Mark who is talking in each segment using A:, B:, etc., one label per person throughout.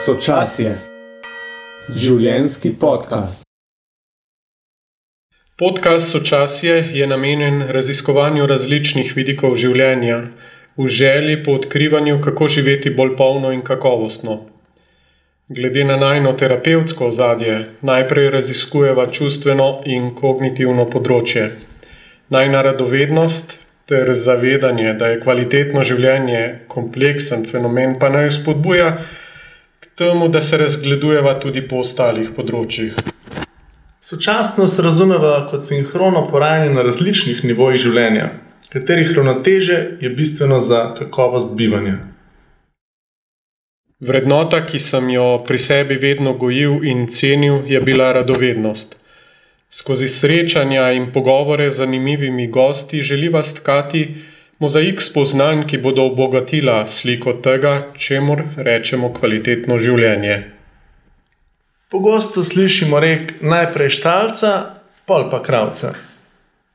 A: Sočasje, življenski podcast.
B: Podcast Sočasje je namenjen raziskovanju različnih vidikov življenja, v želji po odkrivanju, kako živeti bolj polno in kakovostno. Glede na najno terapevtsko ozadje, najprej raziskujeva čustveno in kognitivno področje. Najna radovednost ter zavedanje, da je kvalitetno življenje kompleksen fenomen, pa naj spodbuja temu, da se razgledujeva tudi po ostalih področjih.
C: Sočasnost razumeva kot sinhrono porajanje na različnih nivojih življenja, katerih ravnoteže je bistveno za kakovost bivanja.
B: Vrednota, ki sem jo pri sebi vedno gojil in cenil, je bila radovednost. Skozi srečanja in pogovore z zanimivimi gosti želiva stkati mozaik spoznanj, ki bodo obogatila sliko tega, čemu rečemo kvalitetno življenje.
C: Pogosto slišimo rek najprej štalca, pol pa kravca.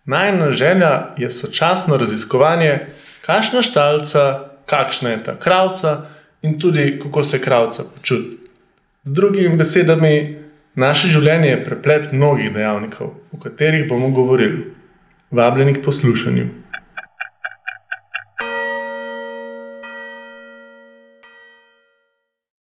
C: Najna želja je sočasno raziskovanje, kakšna štalca, kakšna je ta kravca in tudi kako se kravca počuti. Z drugimi besedami, naše življenje je preplet mnogih dejavnikov, o katerih bomo govorili. Vabljeni k poslušanju.